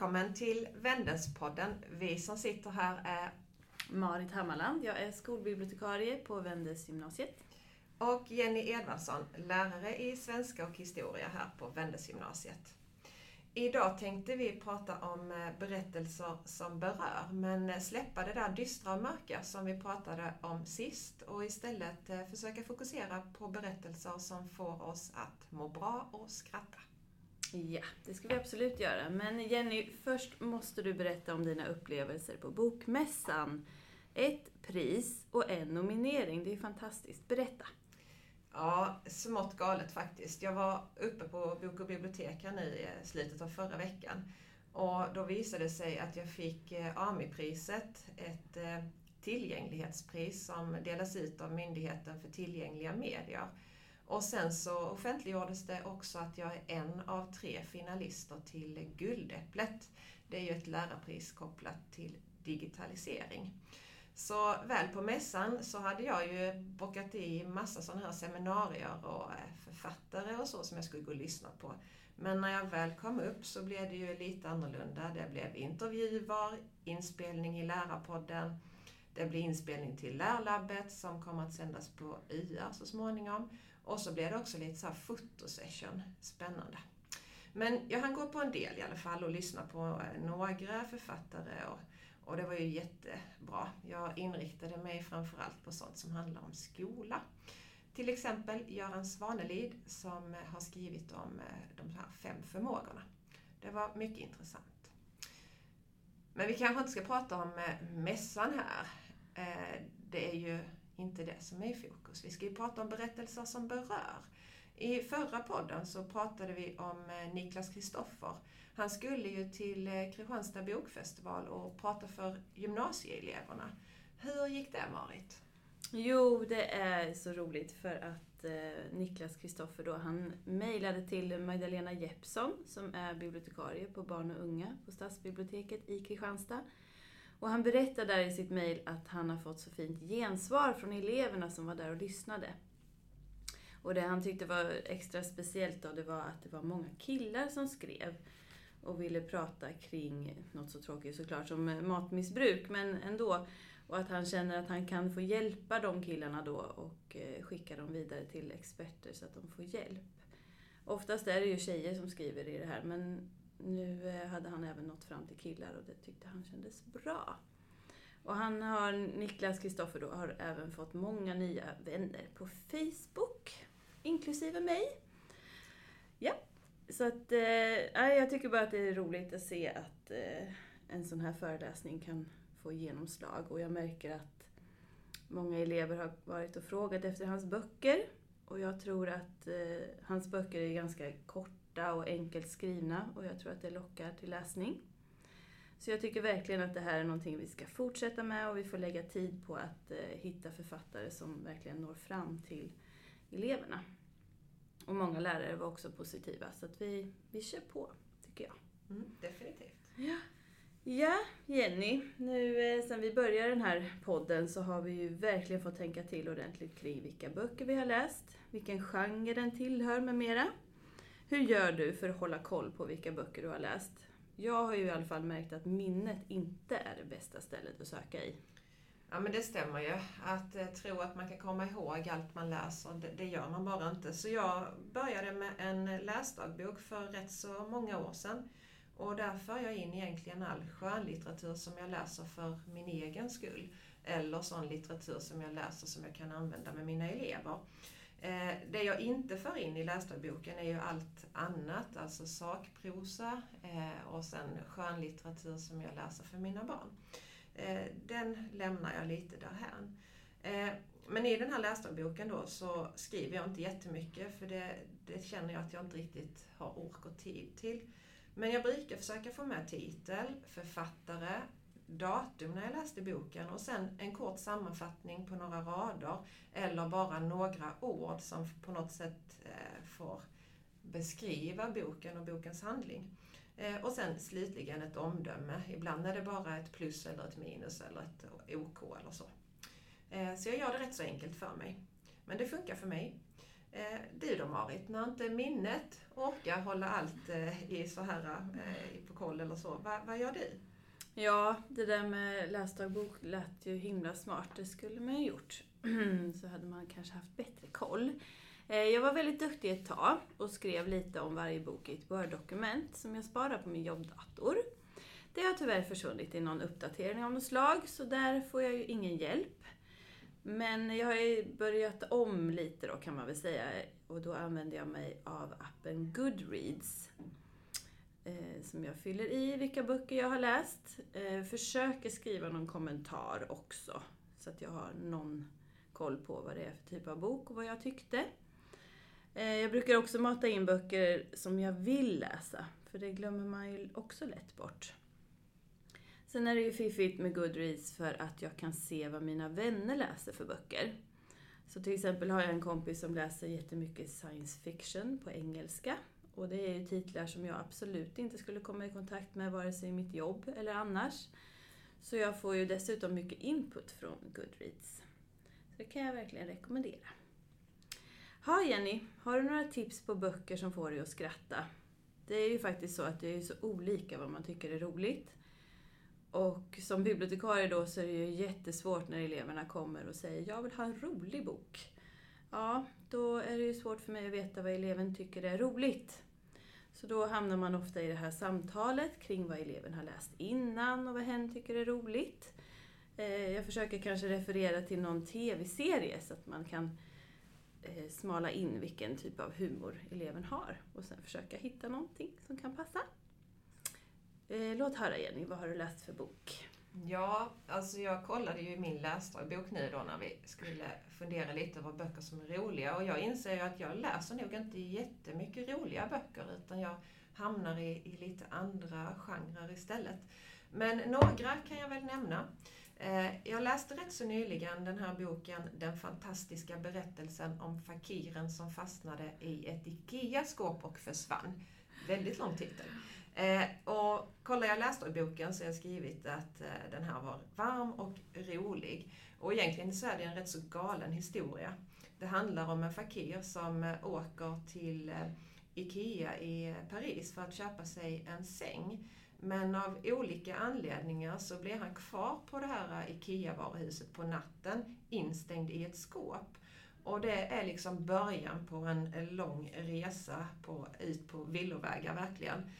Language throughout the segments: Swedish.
Välkommen till Vendespodden. Vi som sitter här är Marit Hammarland. Jag är skolbibliotekarie på Vendelsgymnasiet. Och Jenny Edvardsson, lärare i svenska och historia här på Vendelsgymnasiet. Idag tänkte vi prata om eh, berättelser som berör, men släppa det där dystra och mörka som vi pratade om sist och istället eh, försöka fokusera på berättelser som får oss att må bra och skratta. Ja, det ska vi absolut göra. Men Jenny, först måste du berätta om dina upplevelser på Bokmässan. Ett pris och en nominering. Det är fantastiskt. Berätta! Ja, smått galet faktiskt. Jag var uppe på Bok och bibliotek här nu i eh, slutet av förra veckan. Och då visade det sig att jag fick eh, AMI-priset, ett eh, tillgänglighetspris som delas ut av Myndigheten för tillgängliga medier. Och sen så offentliggjordes det också att jag är en av tre finalister till Guldäpplet. Det är ju ett lärarpris kopplat till digitalisering. Så väl på mässan så hade jag ju bockat i massa sådana här seminarier och eh, författare och så som jag skulle gå och lyssna på. Men när jag väl kom upp så blev det ju lite annorlunda. Det blev intervjuer, inspelning i Lärarpodden, det blev inspelning till Lärlabbet som kommer att sändas på YR så småningom. Och så blev det också lite så här fotosession. Spännande. Men jag hann gå på en del i alla fall och lyssna på eh, några författare och, och det var ju jättebra. Jag inriktade mig framförallt på sånt som handlar om skola. Till exempel Göran Svanelid som eh, har skrivit om eh, de här fem förmågorna. Det var mycket intressant. Men vi kanske inte ska prata om mässan här. Det är ju inte det som är i fokus. Vi ska ju prata om berättelser som berör. I förra podden så pratade vi om eh, Niklas Kristoffer. Han skulle ju till eh, Kristianstad bokfestival och prata för gymnasieeleverna. Hur gick det Marit? Jo, det är så roligt för att eh, Niklas Kristoffer då, han mejlade till Magdalena Jeppsson som är bibliotekarie på barn och unga på Stadsbiblioteket i Kristianstad. Och han berättar där i sitt mejl att han har fått så fint gensvar från eleverna som var där och lyssnade. Och det han tyckte var extra speciellt då, det var att det var många killar som skrev och ville prata kring något så tråkigt såklart som eh, matmissbruk, men ändå. Och att han känner att han kan få hjälpa de killarna då och eh, skicka dem vidare till experter så att de får hjälp. Oftast är det ju tjejer som skriver i det här, men nu eh, hade han även nått fram till killar och det tyckte han kändes bra. Och han har, Niklas Kristoffer då, har även fått många nya vänner på Facebook, inklusive mig. Ja, så att, eh, jag tycker bara att det är roligt att se att eh, en sån här föreläsning kan få genomslag och jag märker att många elever har varit och frågat efter hans böcker och jag tror att eh, hans böcker är ganska korta korta och enkelt skrivna och jag tror att det lockar till läsning. Så jag tycker verkligen att det här är någonting vi ska fortsätta med och vi får lägga tid på att eh, hitta författare som verkligen når fram till eleverna. Och många lärare var också positiva, så att vi, vi kör på, tycker jag. Mm, definitivt. Ja. Ja, Jenny. Nu eh, sen vi började den här podden så har vi ju verkligen fått tänka till ordentligt kring vilka böcker vi har läst, vilken genre den tillhör med mera. Hur gör du för att hålla koll på vilka böcker du har läst? Jag har ju i alla fall märkt att minnet inte är det bästa stället att söka i. Ja men det stämmer ju. Att eh, tro att man kan komma ihåg allt man läser, det, det, gör man bara inte. Så jag började med en läsdagbok för rätt så många år sedan. Och där för jag in egentligen all skönlitteratur som jag läser för min egen skull. Eller sån litteratur som jag läser som jag kan använda med mina elever. Eh, det jag inte för in i läsdagboken är ju allt annat, alltså sakprosa eh, och sen skönlitteratur som jag läser för mina barn. Eh, den lämnar jag lite därhän. Eh, men i den här läsdagboken då så skriver jag inte jättemycket för det, det känner jag att jag inte riktigt har ork och tid till. Men jag brukar försöka få med titel, författare, datum när jag läste boken och sen en kort sammanfattning på några rader eller bara några ord som på något sätt eh, får beskriva boken och bokens handling. Eh, och sen slutligen ett omdöme. Ibland är det bara ett plus eller ett minus eller ett OK eller så. Eh, så jag gör det rätt så enkelt för mig. Men det funkar för mig. Du då Marit, när inte minnet orkar hålla allt i så här på koll eller så, vad, vad gör du? Ja, det där med läsdagbok lät ju himla smart. Det skulle man ju gjort. så hade man kanske haft bättre koll. Eh, jag var väldigt duktig ett tag och skrev lite om varje bok i ett Word-dokument som jag sparar på min jobbdator. Det har tyvärr försvunnit i någon uppdatering av något slag, så där får jag ju ingen hjälp. Men jag har ju börjat om lite då kan man väl säga och då använder jag mig av appen Goodreads. Eh, som jag fyller i vilka böcker jag har läst. Eh, försöker skriva någon kommentar också så att jag har någon koll på vad det är för typ av bok och vad jag tyckte. Eh, jag brukar också mata in böcker som jag vill läsa, för det glömmer man ju också lätt bort. Sen är det ju fiffigt med Goodreads för att jag kan se vad mina vänner läser för böcker. Så till exempel har jag en kompis som läser jättemycket science fiction på engelska. Och det är ju titlar som jag absolut inte skulle komma i kontakt med vare sig i mitt jobb eller annars. Så jag får ju dessutom mycket input från Goodreads. Så det kan jag verkligen rekommendera. Ha Jenny, har du några tips på böcker som får dig att skratta? Det är ju faktiskt så att det är så olika vad man tycker är roligt. Och som bibliotekarie då så är det ju jättesvårt när eleverna kommer och säger jag vill ha en rolig bok. Ja, då är det ju svårt för mig att veta vad eleven tycker är roligt. Så då hamnar man ofta i det här samtalet kring vad eleven har läst innan och vad hen tycker är roligt. Eh, jag försöker kanske referera till någon TV-serie så att man kan eh, smala in vilken typ av humor eleven har och sen försöka hitta någonting som kan passa. Eh, låt höra Jenny, vad har du läst för bok? Ja, alltså jag kollade ju i min läsdagbok nu då när vi skulle fundera lite över böcker som är roliga och jag inser ju att jag läser nog inte jättemycket roliga böcker utan jag hamnar i, i lite andra genrer istället. Men några kan jag väl nämna. Eh, jag läste rätt så nyligen den här boken Den fantastiska berättelsen om fakiren som fastnade i ett IKEA-skåp och försvann. Väldigt lång titel. Eh, och kollar jag läste i boken så har jag skrivit att eh, den här var varm och rolig. Och egentligen så är det en rätt så galen historia. Det handlar om en fakir som eh, åker till eh, IKEA i Paris för att köpa sig en säng. Men av olika anledningar så blir han kvar på det här eh, IKEA-varuhuset på natten, instängd i ett skåp. Och det är liksom början på en eh, lång resa på, ut på villovägar verkligen.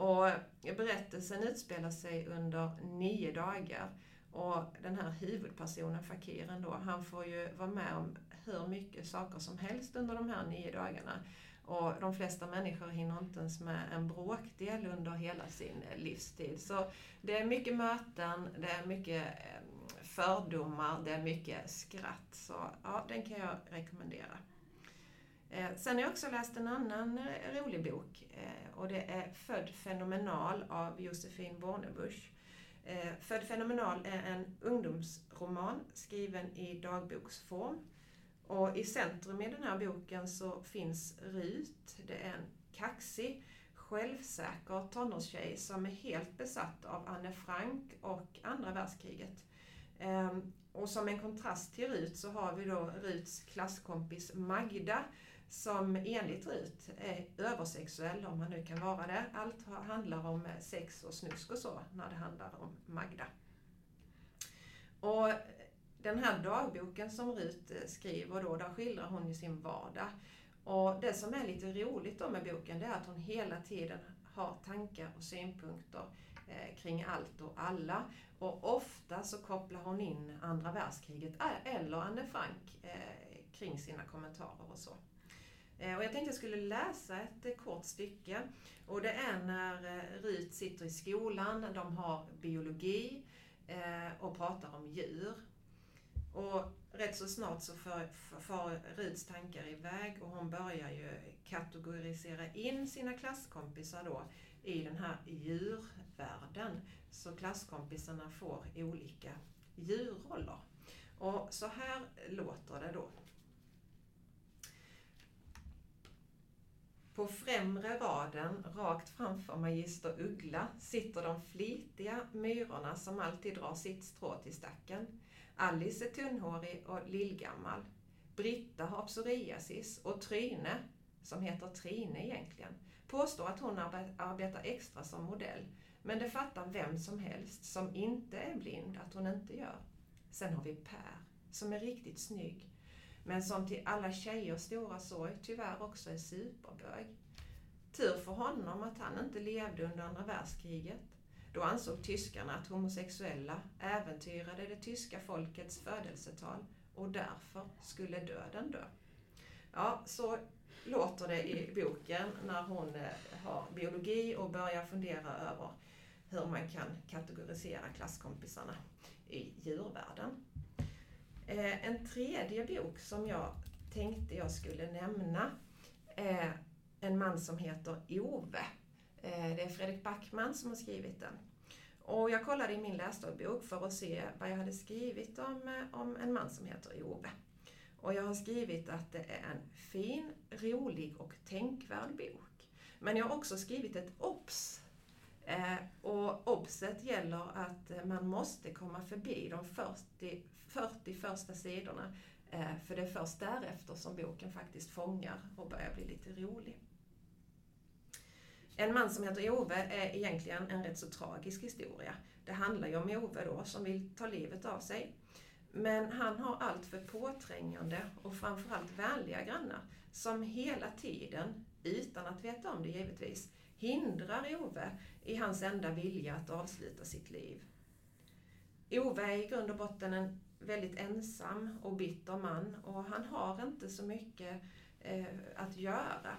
Och berättelsen utspelar sig under nio dagar. Och den här huvudpersonen, fakiren då, han får ju vara med om hur mycket saker som helst under de här nio dagarna. Och de flesta människor hinner inte ens med en bråkdel under hela sin livstid. Så det är mycket möten, det är mycket eh, fördomar, det är mycket skratt. Så ja, den kan jag rekommendera. Eh, sen har jag också läst en annan eh, rolig bok eh, och det är Född fenomenal av Josefin Bornebusch. Född fenomenal är en ungdomsroman skriven i dagboksform. Och i centrum i den här boken så finns Rut. Det är en kaxig, självsäker tonårstjej som är helt besatt av Anne Frank och andra världskriget. Ehm, och som en kontrast till Rut så har vi då Ruts klasskompis Magda som enligt Rut är översexuell, om han nu kan vara det. Allt handlar om sex och snusk och så, när det handlar om Magda. Och den här dagboken som Rut skriver då, där skildrar hon ju sin vardag. Och det som är lite roligt då med boken, det är att hon hela tiden har tankar och synpunkter eh, kring allt och alla. Och ofta så kopplar hon in andra världskriget eh, eller Anne Frank eh, kring sina kommentarer och så. Eh, och jag tänkte jag skulle läsa ett eh, kort stycke. Och det är när eh, Rut sitter i skolan, de har biologi och pratar om djur. Och rätt så snart så far Ruts tankar iväg och hon börjar ju kategorisera in sina klasskompisar då i den här djurvärlden. Så klasskompisarna får olika djurroller. Och så här låter det då. På främre raden, rakt framför magister Uggla, sitter de flitiga myrorna som alltid drar sitt strå till stacken. Alice är tunnhårig och lillgammal. Britta har psoriasis och Tryne, som heter Trine egentligen, påstår att hon arbetar extra som modell. Men det fattar vem som helst som inte är blind att hon inte gör. Sen har vi Per, som är riktigt snygg, men som till alla tjejers stora sorg tyvärr också är superbög. Tur för honom att han inte levde under andra världskriget. Då ansåg tyskarna att homosexuella äventyrade det tyska folkets födelsetal och därför skulle döden dö. Ja, så låter det i boken när hon eh, har biologi och börjar fundera över hur man kan kategorisera klasskompisarna i djurvärlden. Eh, en tredje bok som jag tänkte jag skulle nämna är en man som heter Ove. Eh, det är Fredrik Backman som har skrivit den. Och jag kollade i min läsdagbok för att se vad jag hade skrivit om, eh, om en man som heter Ove. Och jag har skrivit att det är en fin, rolig och tänkvärd bok. Men jag har också skrivit ett OBS. Eh, och OBSet gäller att eh, man måste komma förbi de 40, 40 första sidorna. Eh, för det är först därefter som boken faktiskt fångar och börjar bli lite rolig. En man som heter Ove är egentligen en rätt så tragisk historia. Det handlar ju om Ove då som vill ta livet av sig. Men han har allt för påträngande och framförallt vänliga grannar som hela tiden, utan att veta om det givetvis, hindrar Ove i hans enda vilja att avsluta sitt liv. Ove är i grund och botten en väldigt ensam och bitter man och han har inte så mycket eh, att göra.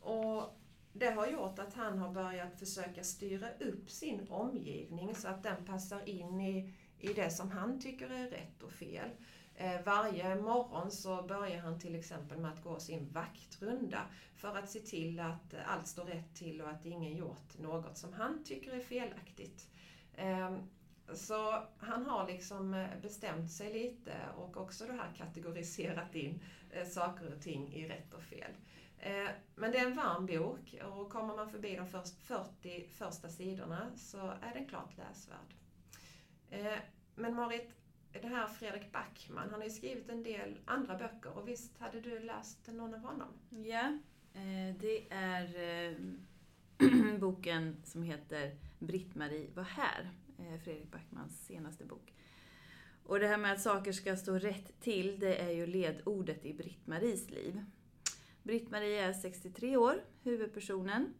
Och det har gjort att han har börjat försöka styra upp sin omgivning så att den passar in i, i det som han tycker är rätt och fel. Eh, varje morgon så börjar han till exempel med att gå sin vaktrunda för att se till att allt står rätt till och att ingen gjort något som han tycker är felaktigt. Ehm, så han har liksom eh, bestämt sig lite och också det här kategoriserat in eh, saker och ting i rätt och fel. Men det är en varm bok och kommer man förbi de 40 första sidorna så är den klart läsvärd. Men Marit, det här Fredrik Backman, han har ju skrivit en del andra böcker och visst hade du läst någon av honom? Ja, eh, det är eh, boken som heter Britt-Marie var här eh, Fredrik Backmans senaste bok. Och det här med att saker ska stå rätt till, det är ju ledordet i Britt-Maries liv. Britt-Marie är 63 år, huvudpersonen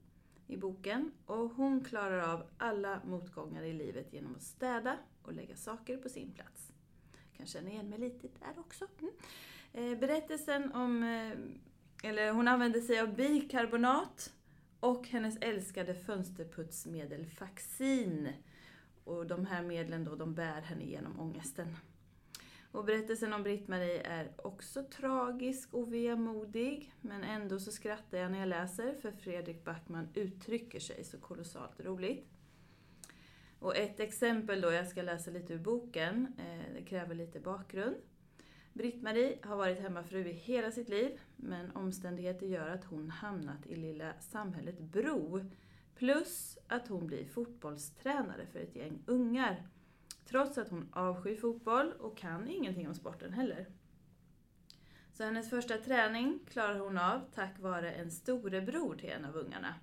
i boken, och hon klarar av alla motgångar i livet genom att städa och lägga saker på sin plats. Kan känna igen mig lite där också. Mm. Eh, berättelsen om, eh, eller hon använder sig av bikarbonat och hennes älskade fönsterputsmedel Faxin och de här medlen då, de bär henne genom ångesten. Och berättelsen om Britt-Marie är också tragisk och vemodig, men ändå så skrattar jag när jag läser, för Fredrik Backman uttrycker sig så kolossalt roligt. Och ett exempel då, jag ska läsa lite ur boken, eh, det kräver lite bakgrund. Britt-Marie har varit hemmafru i hela sitt liv, men omständigheter gör att hon hamnat i lilla samhället Bro, Plus att hon blir fotbollstränare för ett gäng ungar. Trots att hon avskyr fotboll och kan ingenting om sporten heller. Så hennes första träning klarar hon av tack vare en storebror till en av ungarna.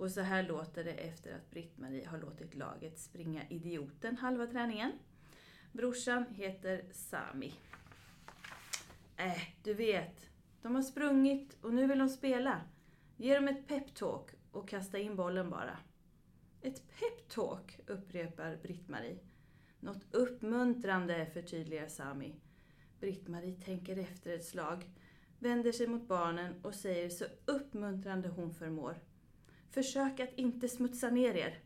Och så här låter det efter att Britt-Marie har låtit laget springa idioten halva träningen. Brorsan heter Sami. Äh, du vet. De har sprungit och nu vill de spela. Ge dem ett peptalk och kasta in bollen bara. Ett peptalk, upprepar Britt-Marie. Något uppmuntrande, förtydligar Sami. Britt-Marie tänker efter ett slag, vänder sig mot barnen och säger så uppmuntrande hon förmår. Försök att inte smutsa ner er.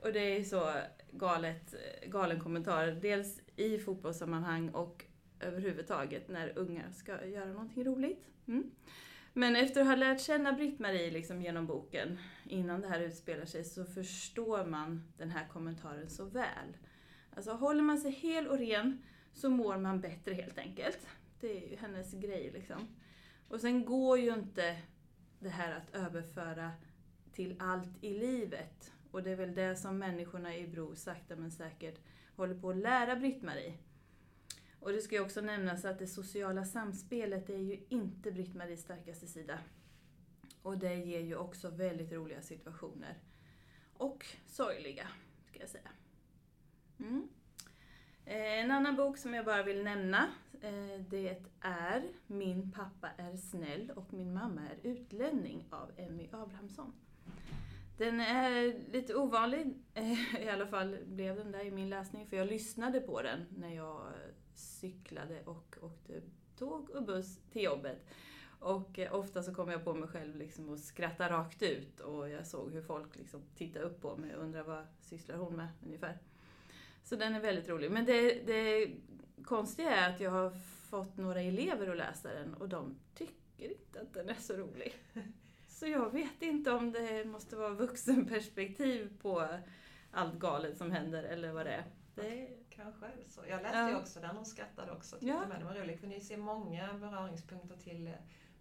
Och det är så galet, galen kommentar. Dels i fotbollssammanhang och överhuvudtaget när unga ska göra någonting roligt. Mm. Men efter att ha lärt känna Britt-Marie liksom genom boken, innan det här utspelar sig, så förstår man den här kommentaren så väl. Alltså håller man sig hel och ren så mår man bättre helt enkelt. Det är ju hennes grej liksom. Och sen går ju inte det här att överföra till allt i livet. Och det är väl det som människorna i Bro sakta men säkert håller på att lära Britt-Marie. Och det ska ju också nämnas att det sociala samspelet är ju inte Britt-Maries starkaste sida. Och det ger ju också väldigt roliga situationer. Och sorgliga, ska jag säga. Mm. Eh, en annan bok som jag bara vill nämna, eh, det är Min pappa är snäll och min mamma är utlänning av Emmy Abrahamsson. Den är lite ovanlig, eh, i alla fall blev den där i min läsning, för jag lyssnade på den när jag cyklade och åkte tåg och buss till jobbet. Och ofta så kom jag på mig själv liksom och skrattade rakt ut och jag såg hur folk liksom tittade upp på mig och undrade vad sysslar hon med ungefär. Så den är väldigt rolig. Men det, det konstiga är att jag har fått några elever att läsa den och de tycker inte att den är så rolig. Så jag vet inte om det måste vara vuxenperspektiv på allt galet som händer eller vad det är. Det... Kanske är det så. Jag läste ja. ju också den och skrattade också. Tyckte ja. den var rolig. Kunde ju se många beröringspunkter till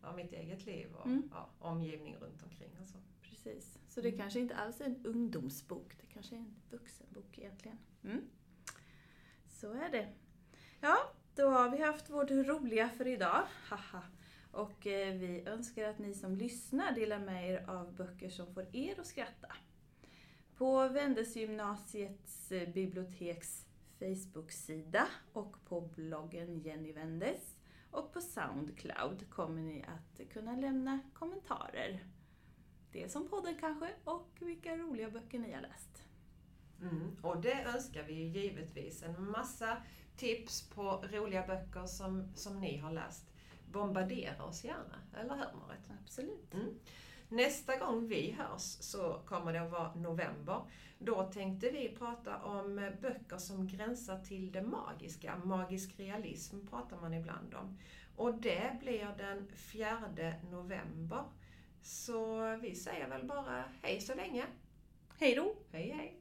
ja, mitt eget liv och mm. ja, omgivning runt omkring och så. Precis. Så det mm. kanske inte alls är en ungdomsbok. Det kanske är en vuxenbok egentligen. Mm. Så är det. Ja, då har vi haft vårt roliga för idag. Haha. Och eh, vi önskar att ni som lyssnar delar med er av böcker som får er att skratta. På Vändesgymnasiets eh, biblioteks Facebook-sida och på bloggen Jenny Wendes och på Soundcloud kommer ni att kunna lämna kommentarer. Dels om podden kanske och vilka roliga böcker ni har läst. Mm, och det önskar vi ju givetvis. En massa tips på roliga böcker som, som ni har läst. Bombardera oss gärna, eller hur Marit? Absolut. Mm. Nästa gång vi hörs så kommer det att vara november. Då tänkte vi prata om böcker som gränsar till det magiska. Magisk realism pratar man ibland om. Och det blir den 4 november. Så vi säger väl bara hej så länge. Hej då! Hej hej!